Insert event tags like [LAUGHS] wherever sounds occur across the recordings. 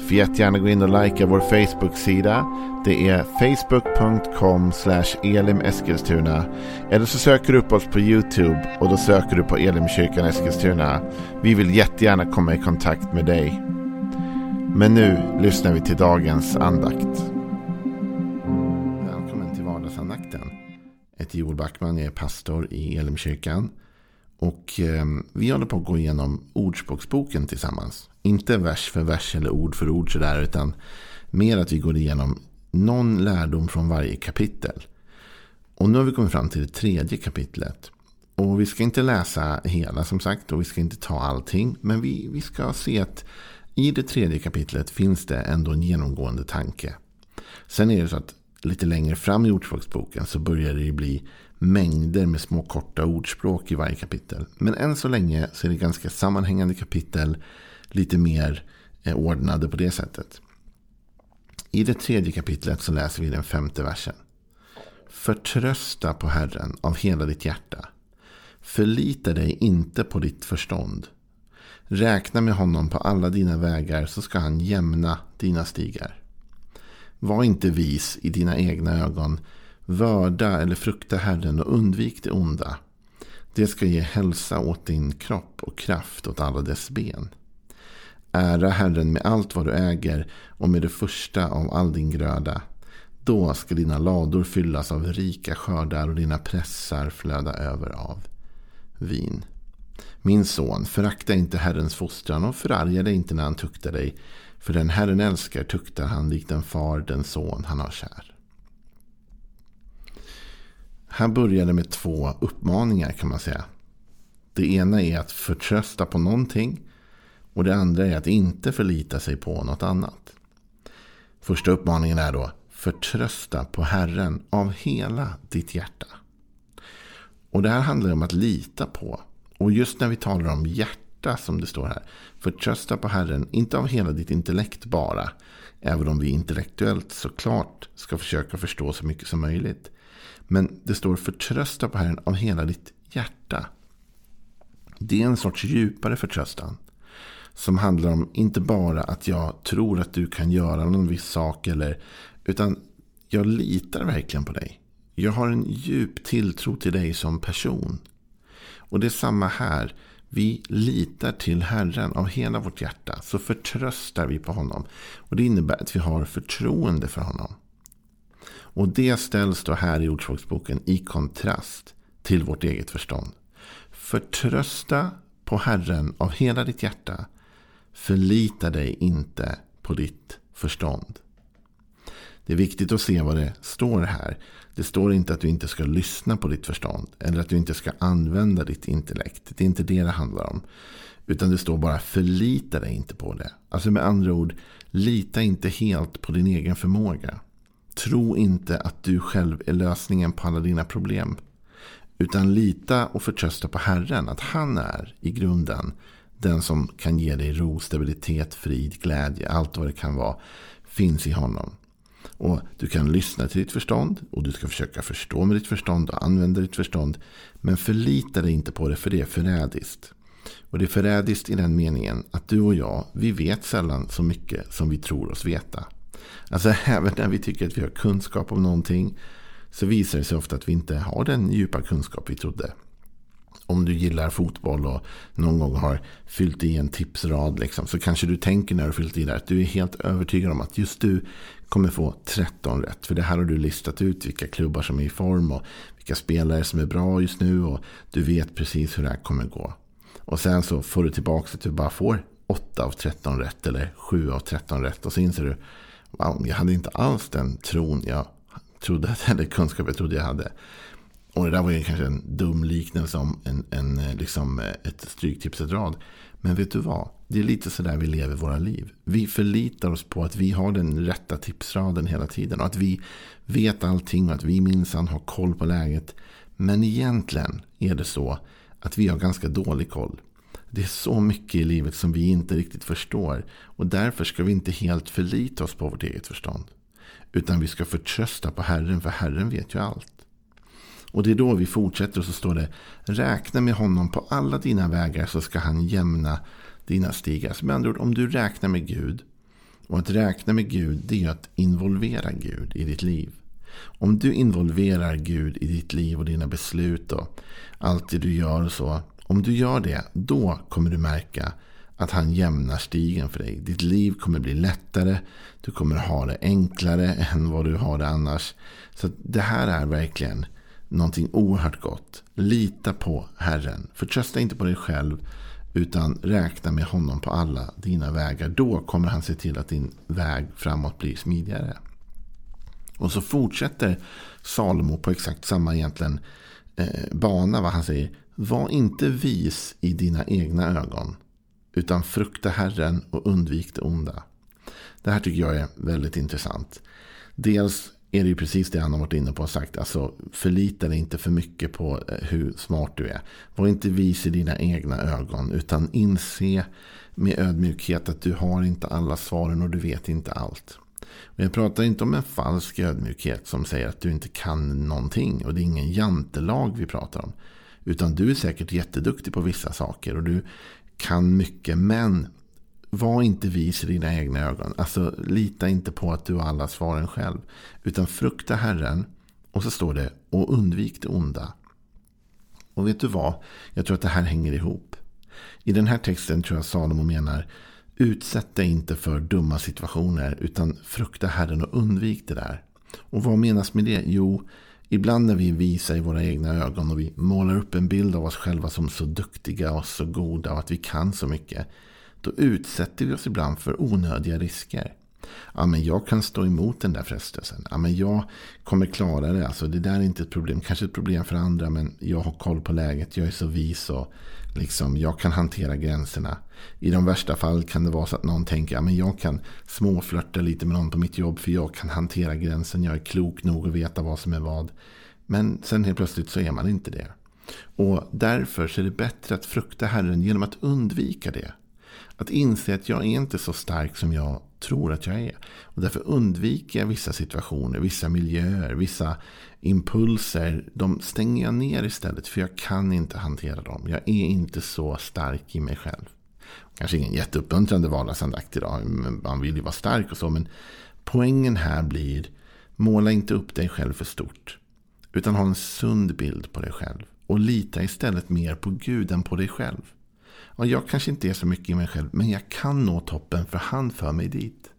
Får jättegärna gå in och likea vår Facebook-sida. Det är facebook.com elimeskilstuna. Eller så söker du upp oss på YouTube och då söker du på Elimkyrkan Eskilstuna. Vi vill jättegärna komma i kontakt med dig. Men nu lyssnar vi till dagens andakt. Välkommen till vardagsandakten. Jag heter Joel Backman, jag är pastor i Elimkyrkan. Och eh, vi håller på att gå igenom Ordspråksboken tillsammans. Inte vers för vers eller ord för ord sådär. Utan mer att vi går igenom någon lärdom från varje kapitel. Och nu har vi kommit fram till det tredje kapitlet. Och vi ska inte läsa hela som sagt. Och vi ska inte ta allting. Men vi, vi ska se att i det tredje kapitlet finns det ändå en genomgående tanke. Sen är det så att lite längre fram i Ordspråksboken så börjar det bli mängder med små korta ordspråk i varje kapitel. Men än så länge så är det ganska sammanhängande kapitel. Lite mer eh, ordnade på det sättet. I det tredje kapitlet så läser vi den femte versen. Förtrösta på Herren av hela ditt hjärta. Förlita dig inte på ditt förstånd. Räkna med honom på alla dina vägar så ska han jämna dina stigar. Var inte vis i dina egna ögon. Vörda eller frukta Herren och undvik det onda. Det ska ge hälsa åt din kropp och kraft åt alla dess ben. Ära Herren med allt vad du äger och med det första av all din gröda. Då ska dina lador fyllas av rika skördar och dina pressar flöda över av vin. Min son, förakta inte Herrens fostran och förarga dig inte när han tuktar dig. För den Herren älskar tuktar han likt en far den son han har kär. Här börjar det med två uppmaningar kan man säga. Det ena är att förtrösta på någonting. Och det andra är att inte förlita sig på något annat. Första uppmaningen är då förtrösta på Herren av hela ditt hjärta. Och det här handlar om att lita på. Och just när vi talar om hjärta som det står här. Förtrösta på Herren, inte av hela ditt intellekt bara. Även om vi intellektuellt såklart ska försöka förstå så mycket som möjligt. Men det står förtrösta på Herren av hela ditt hjärta. Det är en sorts djupare förtröstan. Som handlar om inte bara att jag tror att du kan göra någon viss sak. Eller, utan jag litar verkligen på dig. Jag har en djup tilltro till dig som person. Och det är samma här. Vi litar till Herren av hela vårt hjärta. Så förtröstar vi på honom. Och det innebär att vi har förtroende för honom. Och det ställs då här i Ordspråksboken i kontrast till vårt eget förstånd. Förtrösta på Herren av hela ditt hjärta. Förlita dig inte på ditt förstånd. Det är viktigt att se vad det står här. Det står inte att du inte ska lyssna på ditt förstånd. Eller att du inte ska använda ditt intellekt. Det är inte det det handlar om. Utan det står bara förlita dig inte på det. Alltså med andra ord, lita inte helt på din egen förmåga. Tro inte att du själv är lösningen på alla dina problem. Utan lita och förtrösta på Herren. Att han är i grunden den som kan ge dig ro, stabilitet, frid, glädje. Allt vad det kan vara finns i honom. Och Du kan lyssna till ditt förstånd och du ska försöka förstå med ditt förstånd och använda ditt förstånd. Men förlita dig inte på det för det är förrädiskt. Och det är förrädiskt i den meningen att du och jag, vi vet sällan så mycket som vi tror oss veta. Alltså [LAUGHS] även när vi tycker att vi har kunskap om någonting så visar det sig ofta att vi inte har den djupa kunskap vi trodde. Om du gillar fotboll och någon gång har fyllt i en tipsrad liksom, så kanske du tänker när du fyllt i där att du är helt övertygad om att just du kommer få 13 rätt. För det här har du listat ut vilka klubbar som är i form och vilka spelare som är bra just nu och du vet precis hur det här kommer gå. Och sen så får du tillbaka att du bara får 8 av 13 rätt eller 7 av 13 rätt och så inser du wow, jag hade inte alls den tron jag trodde, eller kunskap jag trodde jag hade. Och det där var ju kanske en dum liknelse om en, en, eh, liksom eh, ett stryktipset-rad. Men vet du vad? Det är lite sådär vi lever våra liv. Vi förlitar oss på att vi har den rätta tipsraden hela tiden. Och att vi vet allting och att vi minsann har koll på läget. Men egentligen är det så att vi har ganska dålig koll. Det är så mycket i livet som vi inte riktigt förstår. Och därför ska vi inte helt förlita oss på vårt eget förstånd. Utan vi ska förtrösta på Herren, för Herren vet ju allt. Och det är då vi fortsätter och så står det Räkna med honom på alla dina vägar så ska han jämna dina stigar. Så med andra ord, om du räknar med Gud. Och att räkna med Gud det är att involvera Gud i ditt liv. Om du involverar Gud i ditt liv och dina beslut och allt det du gör och så. Om du gör det, då kommer du märka att han jämnar stigen för dig. Ditt liv kommer bli lättare. Du kommer ha det enklare än vad du har det annars. Så det här är verkligen någonting oerhört gott. Lita på Herren. Förtrösta inte på dig själv. Utan räkna med honom på alla dina vägar. Då kommer han se till att din väg framåt blir smidigare. Och så fortsätter Salomo på exakt samma egentligen eh, bana. Vad han säger. Var inte vis i dina egna ögon. Utan frukta Herren och undvik det onda. Det här tycker jag är väldigt intressant. Dels är det ju precis det han har varit inne på och sagt. Alltså förlita dig inte för mycket på eh, hur smart du är. Var inte vis i dina egna ögon. Utan inse med ödmjukhet att du har inte alla svaren och du vet inte allt. Och jag pratar inte om en falsk ödmjukhet som säger att du inte kan någonting. Och det är ingen jantelag vi pratar om. Utan du är säkert jätteduktig på vissa saker. Och du kan mycket. Men var inte vis i dina egna ögon. Alltså lita inte på att du har alla svaren själv. Utan frukta Herren. Och så står det och undvik det onda. Och vet du vad? Jag tror att det här hänger ihop. I den här texten tror jag Salomo menar Utsätt dig inte för dumma situationer utan frukta Herren och undvik det där. Och vad menas med det? Jo, ibland när vi visar i våra egna ögon och vi målar upp en bild av oss själva som så duktiga och så goda och att vi kan så mycket. Då utsätter vi oss ibland för onödiga risker. Ja, men jag kan stå emot den där frestelsen. Ja, men jag kommer klara det. Alltså, det där är inte ett problem. Kanske ett problem för andra, men jag har koll på läget. Jag är så vis och liksom, jag kan hantera gränserna. I de värsta fall kan det vara så att någon tänker att ja, jag kan småflörta lite med någon på mitt jobb för jag kan hantera gränsen. Jag är klok nog att veta vad som är vad. Men sen helt plötsligt så är man inte det. Och därför så är det bättre att frukta Herren genom att undvika det. Att inse att jag är inte så stark som jag tror att jag är. Och därför undviker jag vissa situationer, vissa miljöer, vissa impulser. De stänger jag ner istället för jag kan inte hantera dem. Jag är inte så stark i mig själv. Kanske ingen jätteuppmuntrande vardagsandakt idag. Man vill ju vara stark och så. Men poängen här blir måla inte upp dig själv för stort. Utan ha en sund bild på dig själv. Och lita istället mer på Gud än på dig själv. Och jag kanske inte är så mycket i mig själv, men jag kan nå toppen för han för mig dit.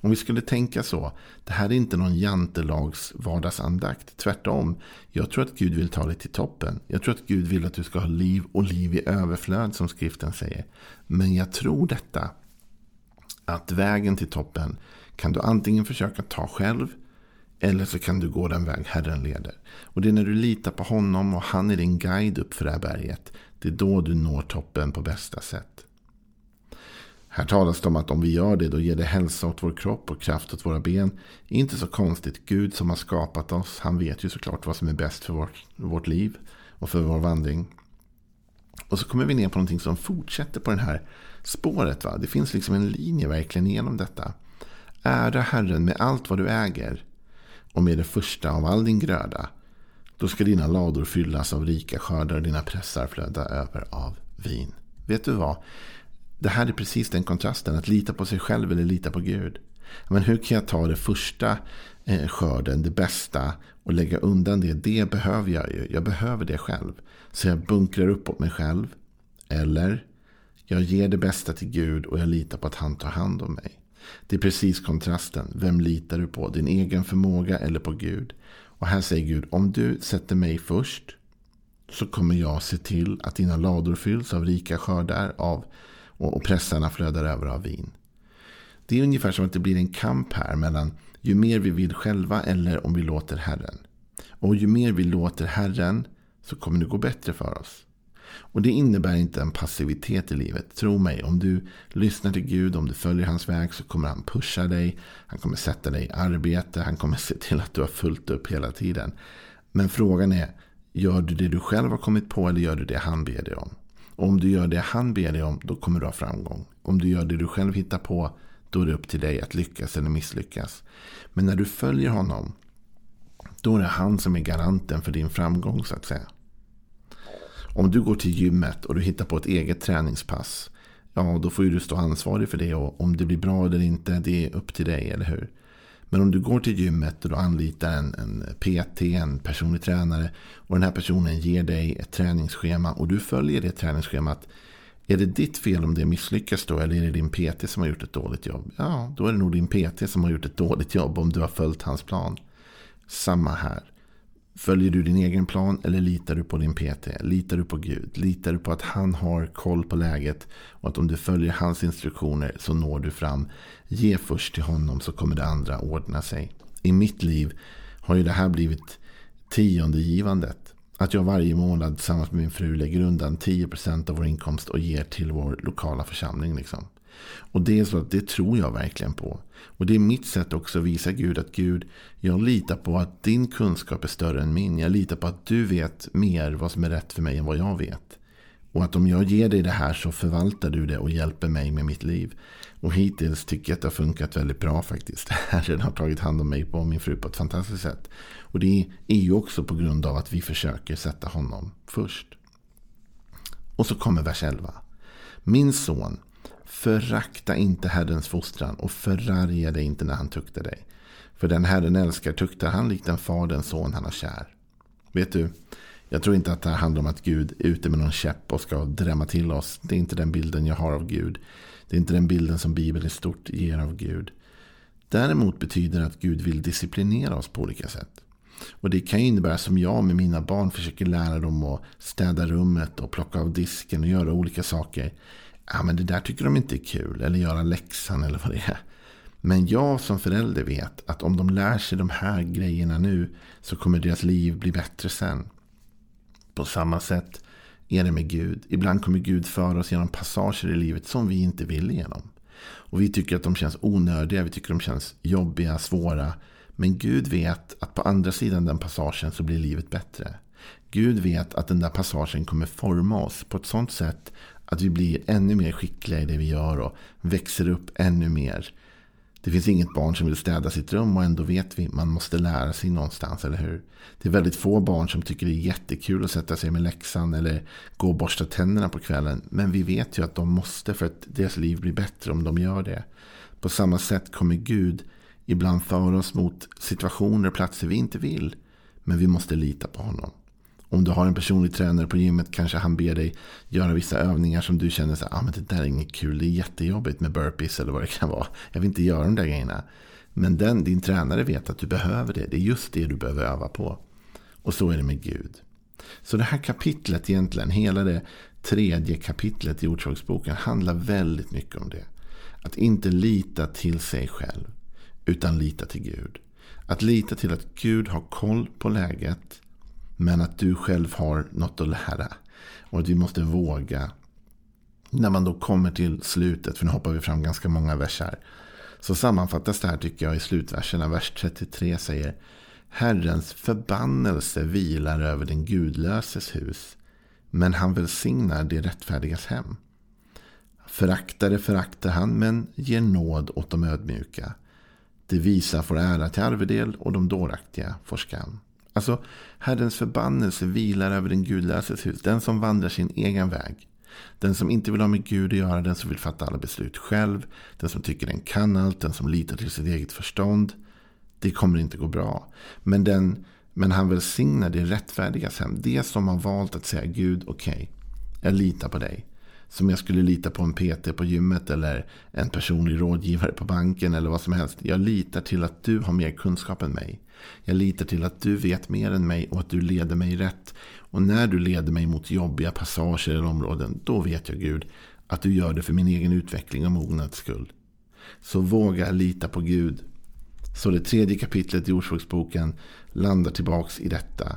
Om vi skulle tänka så, det här är inte någon jantelags vardagsandakt. Tvärtom, jag tror att Gud vill ta dig till toppen. Jag tror att Gud vill att du ska ha liv och liv i överflöd som skriften säger. Men jag tror detta, att vägen till toppen kan du antingen försöka ta själv eller så kan du gå den väg Herren leder. Och det är när du litar på honom och han är din guide upp för det här berget. Det är då du når toppen på bästa sätt. Här talas det om att om vi gör det då ger det hälsa åt vår kropp och kraft åt våra ben. Inte så konstigt. Gud som har skapat oss. Han vet ju såklart vad som är bäst för vårt, vårt liv och för vår vandring. Och så kommer vi ner på någonting som fortsätter på det här spåret. Va? Det finns liksom en linje verkligen genom detta. Ära Herren med allt vad du äger och med det första av all din gröda. Då ska dina lador fyllas av rika skördar och dina pressar flöda över av vin. Vet du vad? Det här är precis den kontrasten. Att lita på sig själv eller lita på Gud. Men hur kan jag ta det första eh, skörden, det bästa och lägga undan det? Det behöver jag ju. Jag behöver det själv. Så jag bunkrar uppåt mig själv. Eller jag ger det bästa till Gud och jag litar på att han tar hand om mig. Det är precis kontrasten. Vem litar du på? Din egen förmåga eller på Gud? Och här säger Gud, om du sätter mig först så kommer jag se till att dina lador fylls av rika skördar av, och pressarna flödar över av vin. Det är ungefär som att det blir en kamp här mellan ju mer vi vill själva eller om vi låter Herren. Och ju mer vi låter Herren så kommer det gå bättre för oss. Och det innebär inte en passivitet i livet. Tro mig, om du lyssnar till Gud, om du följer hans väg så kommer han pusha dig. Han kommer sätta dig i arbete. Han kommer se till att du har fullt upp hela tiden. Men frågan är, Gör du det du själv har kommit på eller gör du det han ber dig om? Och om du gör det han ber dig om, då kommer du ha framgång. Om du gör det du själv hittar på, då är det upp till dig att lyckas eller misslyckas. Men när du följer honom, då är det han som är garanten för din framgång så att säga. Om du går till gymmet och du hittar på ett eget träningspass. Ja, då får ju du stå ansvarig för det. Och om det blir bra eller inte, det är upp till dig, eller hur? Men om du går till gymmet och du anlitar en, en PT, en personlig tränare. Och den här personen ger dig ett träningsschema och du följer det träningsschemat. Är det ditt fel om det misslyckas då? Eller är det din PT som har gjort ett dåligt jobb? Ja, då är det nog din PT som har gjort ett dåligt jobb om du har följt hans plan. Samma här. Följer du din egen plan eller litar du på din PT? Litar du på Gud? Litar du på att han har koll på läget? Och att om du följer hans instruktioner så når du fram. Ge först till honom så kommer det andra ordna sig. I mitt liv har ju det här blivit tiondegivandet. Att jag varje månad tillsammans med min fru lägger undan 10% av vår inkomst och ger till vår lokala församling. Liksom. Och det är så att det tror jag verkligen på. Och det är mitt sätt också att visa Gud att Gud, jag litar på att din kunskap är större än min. Jag litar på att du vet mer vad som är rätt för mig än vad jag vet. Och att om jag ger dig det här så förvaltar du det och hjälper mig med mitt liv. Och hittills tycker jag att det har funkat väldigt bra faktiskt. Herren har tagit hand om mig och min fru på ett fantastiskt sätt. Och det är ju också på grund av att vi försöker sätta honom först. Och så kommer vers 11. Min son, Förakta inte Herrens fostran och förarga dig inte när han tuktar dig. För den Herren älskar tuktar han likt en far den son han har kär. Vet du, jag tror inte att det här handlar om att Gud är ute med någon käpp och ska drämma till oss. Det är inte den bilden jag har av Gud. Det är inte den bilden som Bibeln i stort ger av Gud. Däremot betyder det att Gud vill disciplinera oss på olika sätt. Och det kan innebära som jag med mina barn försöker lära dem att städa rummet och plocka av disken och göra olika saker ja, men det där tycker de inte är kul. Eller göra läxan eller vad det är. Men jag som förälder vet att om de lär sig de här grejerna nu så kommer deras liv bli bättre sen. På samma sätt är det med Gud. Ibland kommer Gud föra oss genom passager i livet som vi inte vill igenom. Och vi tycker att de känns onödiga, vi tycker de känns jobbiga, svåra. Men Gud vet att på andra sidan den passagen så blir livet bättre. Gud vet att den där passagen kommer forma oss på ett sånt sätt att vi blir ännu mer skickliga i det vi gör och växer upp ännu mer. Det finns inget barn som vill städa sitt rum och ändå vet vi att man måste lära sig någonstans, eller hur? Det är väldigt få barn som tycker det är jättekul att sätta sig med läxan eller gå och borsta tänderna på kvällen. Men vi vet ju att de måste för att deras liv blir bättre om de gör det. På samma sätt kommer Gud ibland föra oss mot situationer och platser vi inte vill. Men vi måste lita på honom. Om du har en personlig tränare på gymmet kanske han ber dig göra vissa övningar som du känner så ah, men det där är inget kul. Det är jättejobbigt med burpees eller vad det kan vara. Jag vill inte göra de där grejerna. Men den, din tränare vet att du behöver det. Det är just det du behöver öva på. Och så är det med Gud. Så det här kapitlet egentligen, hela det tredje kapitlet i Ordspråksboken handlar väldigt mycket om det. Att inte lita till sig själv, utan lita till Gud. Att lita till att Gud har koll på läget men att du själv har något att lära. Och att vi måste våga. När man då kommer till slutet, för nu hoppar vi fram ganska många versar. Så sammanfattas det här tycker jag i slutverserna. Vers 33 säger Herrens förbannelse vilar över den gudlöses hus. Men han välsignar det rättfärdigas hem. Föraktare föraktar han, men ger nåd åt de ödmjuka. Det visa får ära till arvedel och de dåraktiga får skam. Alltså, Herrens förbannelse vilar över den gudlöses hus. Den som vandrar sin egen väg. Den som inte vill ha med Gud att göra. Den som vill fatta alla beslut själv. Den som tycker den kan allt. Den som litar till sitt eget förstånd. Det kommer inte gå bra. Men, den, men han välsignar det rättfärdiga hem. Det som har valt att säga Gud, okej, okay, jag litar på dig. Som jag skulle lita på en PT på gymmet eller en personlig rådgivare på banken eller vad som helst. Jag litar till att du har mer kunskap än mig. Jag litar till att du vet mer än mig och att du leder mig rätt. Och när du leder mig mot jobbiga passager eller områden, då vet jag Gud att du gör det för min egen utveckling och mognads skull. Så våga lita på Gud. Så det tredje kapitlet i Ordspråksboken landar tillbaks i detta.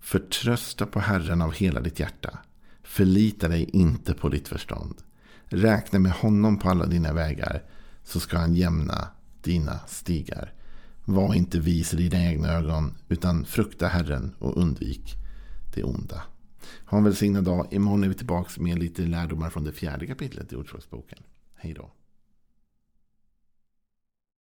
Förtrösta på Herren av hela ditt hjärta. Förlita dig inte på ditt förstånd. Räkna med honom på alla dina vägar så ska han jämna dina stigar. Var inte vis i dina egna ögon utan frukta Herren och undvik det onda. Ha en välsignad dag. Imorgon är vi tillbaka med lite lärdomar från det fjärde kapitlet i Ordspråksboken. Hej då.